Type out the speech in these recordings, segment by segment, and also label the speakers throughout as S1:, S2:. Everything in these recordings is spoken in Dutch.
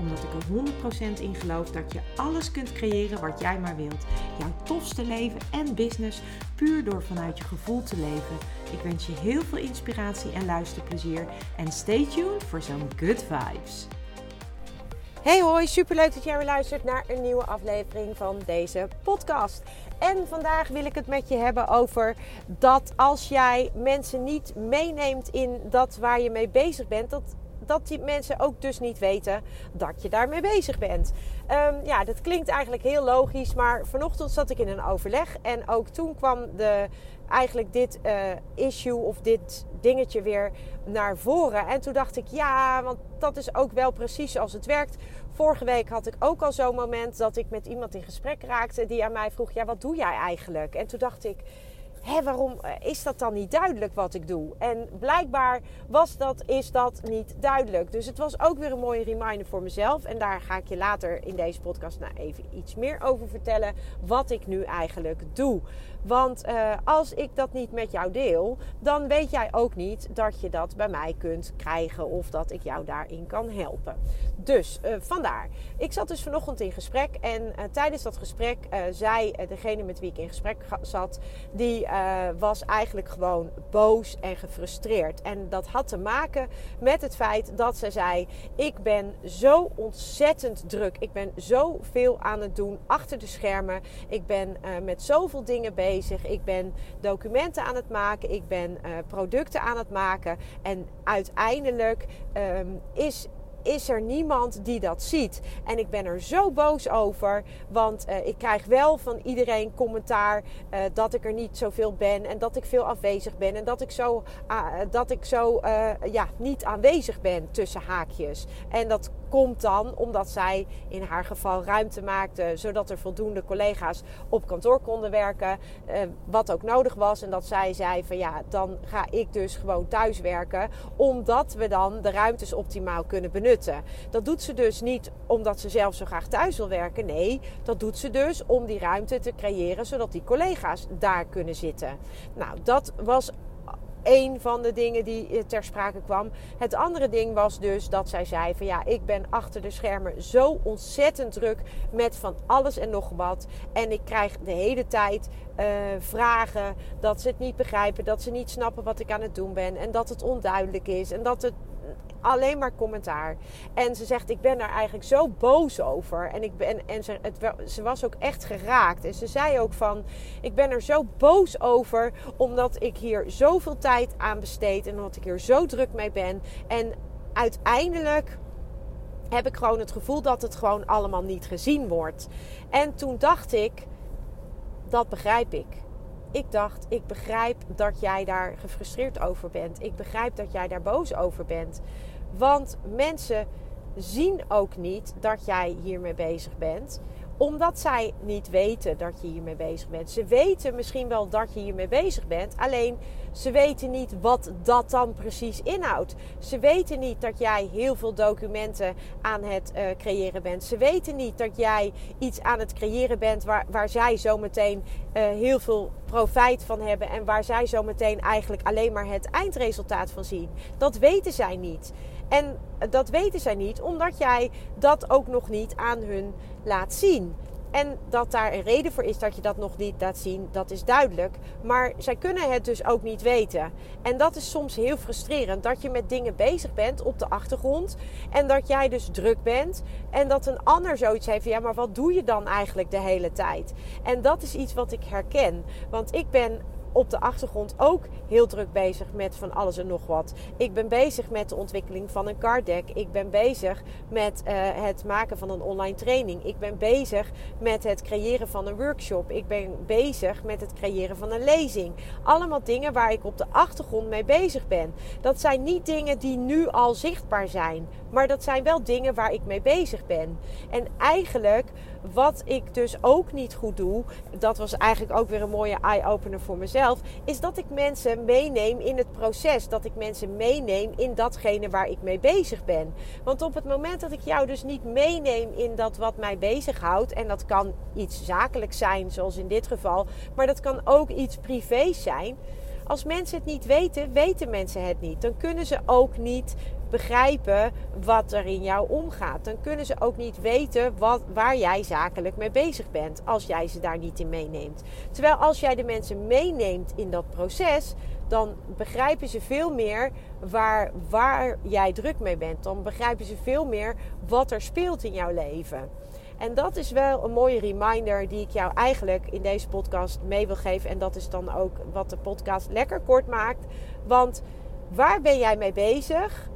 S1: Omdat ik er 100% in geloof dat je alles kunt creëren wat jij maar wilt. Jouw tofste leven en business puur door vanuit je gevoel te leven. Ik wens je heel veel inspiratie en luisterplezier. En stay tuned voor zo'n good vibes.
S2: Hey hoi, superleuk dat jij weer luistert naar een nieuwe aflevering van deze podcast. En vandaag wil ik het met je hebben over dat als jij mensen niet meeneemt in dat waar je mee bezig bent, dat dat die mensen ook dus niet weten dat je daarmee bezig bent. Um, ja, dat klinkt eigenlijk heel logisch, maar vanochtend zat ik in een overleg en ook toen kwam de, eigenlijk dit uh, issue of dit dingetje weer naar voren. En toen dacht ik, ja, want dat is ook wel precies zoals het werkt. Vorige week had ik ook al zo'n moment dat ik met iemand in gesprek raakte die aan mij vroeg, ja, wat doe jij eigenlijk? En toen dacht ik hé, waarom eh, is dat dan niet duidelijk wat ik doe? En blijkbaar was dat, is dat niet duidelijk. Dus het was ook weer een mooie reminder voor mezelf. En daar ga ik je later in deze podcast nou even iets meer over vertellen. Wat ik nu eigenlijk doe. Want uh, als ik dat niet met jou deel, dan weet jij ook niet dat je dat bij mij kunt krijgen of dat ik jou daarin kan helpen. Dus uh, vandaar. Ik zat dus vanochtend in gesprek en tijdens dat gesprek zei degene met wie ik in gesprek zat, die was eigenlijk gewoon boos en gefrustreerd. En dat had te maken met het feit dat ze zei: Ik ben zo ontzettend druk. Ik ben zoveel aan het doen achter de schermen. Ik ben met zoveel dingen bezig ik ben documenten aan het maken. Ik ben uh, producten aan het maken. En uiteindelijk um, is is er niemand die dat ziet. En ik ben er zo boos over, want uh, ik krijg wel van iedereen commentaar uh, dat ik er niet zoveel ben en dat ik veel afwezig ben en dat ik zo, uh, dat ik zo ja, niet aanwezig ben tussen haakjes. En dat komt dan omdat zij in haar geval ruimte maakte, zodat er voldoende collega's op kantoor konden werken, wat ook nodig was. En dat zij zei van ja, dan ga ik dus gewoon thuis werken, omdat we dan de ruimtes optimaal kunnen benutten. Dat doet ze dus niet omdat ze zelf zo graag thuis wil werken. Nee, dat doet ze dus om die ruimte te creëren zodat die collega's daar kunnen zitten. Nou, dat was een van de dingen die eh, ter sprake kwam. Het andere ding was dus dat zij zei van ja, ik ben achter de schermen zo ontzettend druk met van alles en nog wat. En ik krijg de hele tijd uh, vragen dat ze het niet begrijpen, dat ze niet snappen wat ik aan het doen ben en dat het onduidelijk is en dat het alleen maar commentaar. En ze zegt, ik ben daar eigenlijk zo boos over. En, ik ben, en ze, het, ze was ook echt geraakt. En ze zei ook van, ik ben er zo boos over... omdat ik hier zoveel tijd aan besteed... en omdat ik hier zo druk mee ben. En uiteindelijk heb ik gewoon het gevoel dat het gewoon allemaal niet gezien wordt. En toen dacht ik, dat begrijp ik ik dacht, ik begrijp dat jij daar gefrustreerd over bent. Ik begrijp dat jij daar boos over bent. Want mensen zien ook niet dat jij hiermee bezig bent omdat zij niet weten dat je hiermee bezig bent. Ze weten misschien wel dat je hiermee bezig bent. Alleen ze weten niet wat dat dan precies inhoudt. Ze weten niet dat jij heel veel documenten aan het uh, creëren bent. Ze weten niet dat jij iets aan het creëren bent waar, waar zij zometeen uh, heel veel profijt van hebben. En waar zij zometeen eigenlijk alleen maar het eindresultaat van zien. Dat weten zij niet. En dat weten zij niet omdat jij dat ook nog niet aan hun laat zien. En dat daar een reden voor is dat je dat nog niet laat zien, dat is duidelijk. Maar zij kunnen het dus ook niet weten. En dat is soms heel frustrerend. Dat je met dingen bezig bent op de achtergrond. En dat jij dus druk bent. En dat een ander zoiets heeft ja, maar wat doe je dan eigenlijk de hele tijd? En dat is iets wat ik herken. Want ik ben op de achtergrond ook heel druk bezig met van alles en nog wat. Ik ben bezig met de ontwikkeling van een card deck. Ik ben bezig met uh, het maken van een online training. Ik ben bezig met het creëren van een workshop. Ik ben bezig met het creëren van een lezing. Allemaal dingen waar ik op de achtergrond mee bezig ben. Dat zijn niet dingen die nu al zichtbaar zijn Maar dat zijn wel dingen waar ik mee bezig ben. En eigenlijk wat ik dus ook niet goed doe, dat was eigenlijk ook weer een mooie eye-opener voor mezelf, is dat ik mensen meeneem in het proces. Dat ik mensen meeneem in datgene waar ik mee bezig ben. Want op het moment dat ik jou dus niet meeneem in dat wat mij bezighoudt, en dat kan iets zakelijks zijn, zoals in dit geval, maar dat kan ook iets privés zijn. Als mensen het niet weten, weten mensen het niet. Dan kunnen ze ook niet begrijpen wat er in jou omgaat. Dan kunnen ze ook niet weten wat, waar jij zakelijk mee bezig bent als jij ze daar niet in meeneemt. Terwijl als jij de mensen meeneemt in dat proces, dan begrijpen ze veel meer waar, waar jij druk mee bent. Dan begrijpen ze veel meer wat er speelt in jouw leven. En dat is wel een mooie reminder die ik jou eigenlijk in deze podcast mee wil geven. En dat is dan ook wat de podcast lekker kort maakt. Want waar ben jij mee bezig?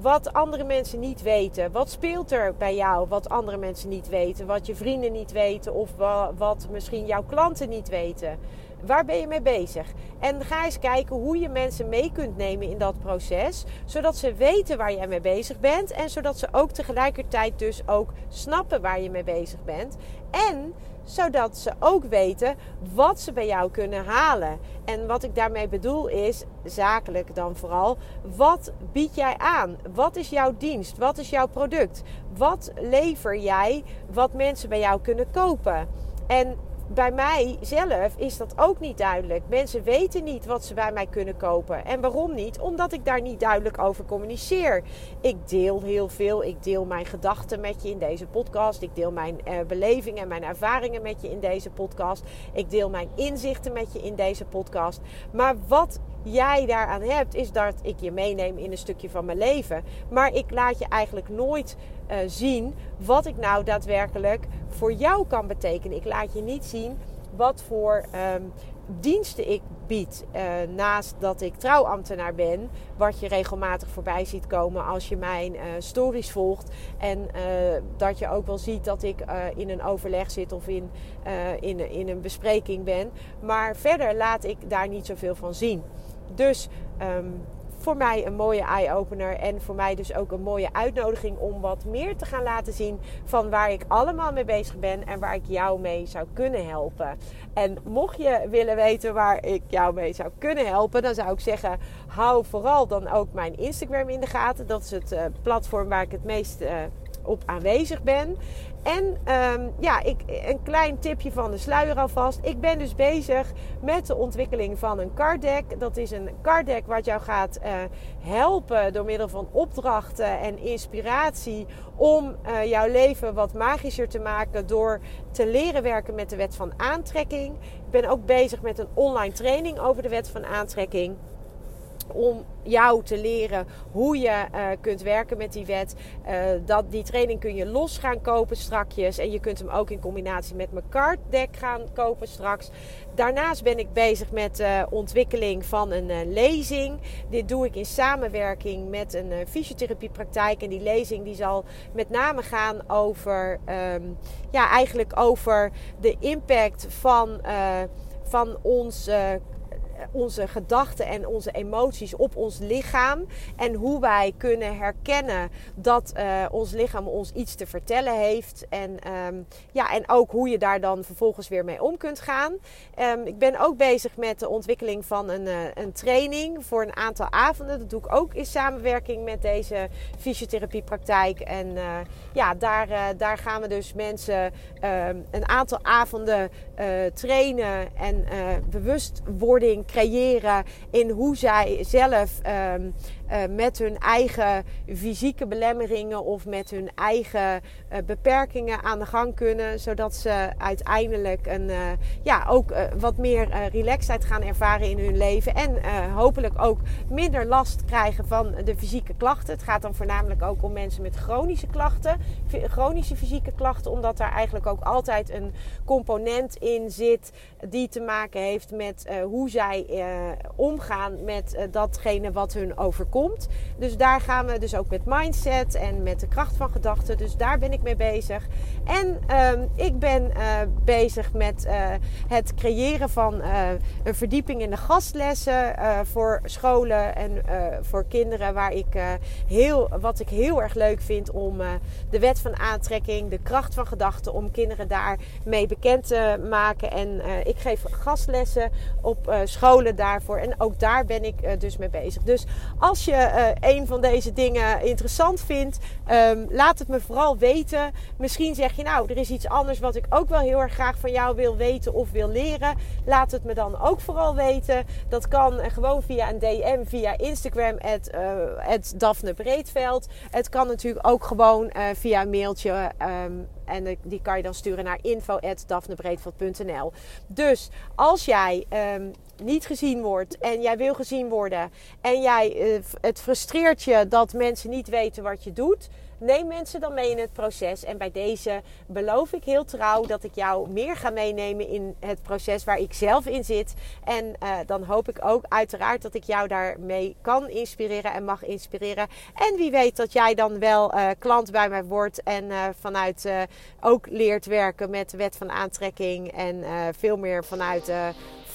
S2: Wat andere mensen niet weten. Wat speelt er bij jou wat andere mensen niet weten? Wat je vrienden niet weten of wat misschien jouw klanten niet weten. Waar ben je mee bezig? En ga eens kijken hoe je mensen mee kunt nemen in dat proces, zodat ze weten waar jij mee bezig bent en zodat ze ook tegelijkertijd dus ook snappen waar je mee bezig bent. En zodat ze ook weten wat ze bij jou kunnen halen. En wat ik daarmee bedoel is, zakelijk dan vooral, wat bied jij aan? Wat is jouw dienst? Wat is jouw product? Wat lever jij wat mensen bij jou kunnen kopen? En bij mij zelf is dat ook niet duidelijk. Mensen weten niet wat ze bij mij kunnen kopen. En waarom niet? Omdat ik daar niet duidelijk over communiceer. Ik deel heel veel. Ik deel mijn gedachten met je in deze podcast. Ik deel mijn uh, belevingen en mijn ervaringen met je in deze podcast. Ik deel mijn inzichten met je in deze podcast. Maar wat jij daaraan hebt, is dat ik je meeneem in een stukje van mijn leven. Maar ik laat je eigenlijk nooit uh, zien wat ik nou daadwerkelijk voor jou kan betekenen. Ik laat je niet zien wat voor um, diensten ik bied. Uh, naast dat ik trouwambtenaar ben, wat je regelmatig voorbij ziet komen als je mijn uh, stories volgt. En dat je ook wel ziet dat ik in een overleg zit of in, in, in een bespreking ben. Maar verder laat ik daar niet zoveel van zien. Dus um, voor mij een mooie eye-opener. En voor mij dus ook een mooie uitnodiging om wat meer te gaan laten zien van waar ik allemaal mee bezig ben en waar ik jou mee zou kunnen helpen. En mocht je willen weten waar ik jou mee zou kunnen helpen, dan zou ik zeggen: hou vooral dan ook mijn Instagram in de gaten. Dat is het uh, platform waar ik het meest uh, op aanwezig ben. En um, ja, ik, een klein tipje van de sluier alvast. Ik ben dus bezig met de ontwikkeling van een card deck. Dat is een card deck wat jou gaat uh, helpen door middel van opdrachten en inspiratie om uh, jouw leven wat magischer te maken door te leren werken met de wet van aantrekking. Ik ben ook bezig met een online training over de wet van aantrekking om jou te leren hoe je uh, kunt werken met die wet. Uh, dat, die training kun je los gaan kopen strakjes. En je kunt hem ook in combinatie met mijn card gaan kopen straks. Daarnaast ben ik bezig met uh, ontwikkeling van een uh, lezing. Dit doe ik in samenwerking met een uh, fysiotherapiepraktijk. En die lezing die zal met name gaan over, um, ja, eigenlijk over de impact van, van ons onze gedachten en onze emoties op ons lichaam. En hoe wij kunnen herkennen dat uh, ons lichaam ons iets te vertellen heeft. En, um, ja, en ook hoe je daar dan vervolgens weer mee om kunt gaan. Um, ik ben ook bezig met de ontwikkeling van een, uh, een training voor een aantal avonden. Dat doe ik ook in samenwerking met deze fysiotherapiepraktijk. En uh, ja, daar, daar gaan we dus mensen um, een aantal avonden trainen en bewustwording creëren in hoe zij zelf um, uh, met hun eigen fysieke belemmeringen of met hun eigen uh, beperkingen aan de gang kunnen. Zodat ze uiteindelijk een, uh, ja, ook wat meer relaxedheid gaan ervaren in hun leven. En hopelijk ook minder last krijgen van de fysieke klachten. Het gaat dan voornamelijk ook om mensen met chronische klachten, chronische fysieke klachten. Omdat daar eigenlijk ook altijd een component in zit die te maken heeft met hoe zij omgaan met datgene wat hun overkomt. Dus daar gaan we dus ook met mindset en met de kracht van gedachten. Dus daar ben ik mee bezig. En ehm, ik ben bezig met het creëren van een verdieping in de gastlessen voor scholen en voor kinderen waar ik heel, wat ik heel erg leuk vind om de wet van aantrekking, de kracht van gedachten, om kinderen daarmee bekend te maken. En ik geef gastlessen op scholen daarvoor. En ook daar ben ik dus mee bezig. Dus als je een van deze dingen interessant vindt, um, laat het me vooral weten. Misschien zeg je nou, er is iets anders wat ik ook wel heel erg graag van jou wil weten of wil leren. Laat het me dan ook vooral weten. Dat kan gewoon via een DM, via Instagram, het Daphne Breedveld. Het kan natuurlijk ook gewoon via mailtje. Um, en die kan je dan sturen naar info.daphneBreedveld.nl Dus als jij um, niet gezien wordt en jij wil gezien worden... en jij, uh, het frustreert je dat mensen niet weten wat je doet neem mensen dan mee in het proces. En bij deze beloof ik heel trouw dat ik jou meer ga meenemen in het proces waar ik zelf in zit. En uh, dan hoop ik ook uiteraard dat ik jou daarmee kan inspireren en mag inspireren. En wie weet dat jij dan wel uh, klant bij mij wordt en vanuit ook leert werken met de wet van aantrekking en veel meer vanuit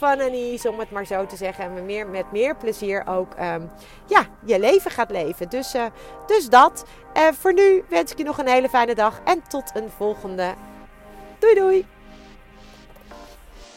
S2: fun and ease, om het maar zo te zeggen. En meer, met meer plezier ook um, ja, je leven gaat leven. Dus, uh, dus dat. Uh, voor nu wens ik je nog een hele fijne dag en tot een volgende. Doei doei!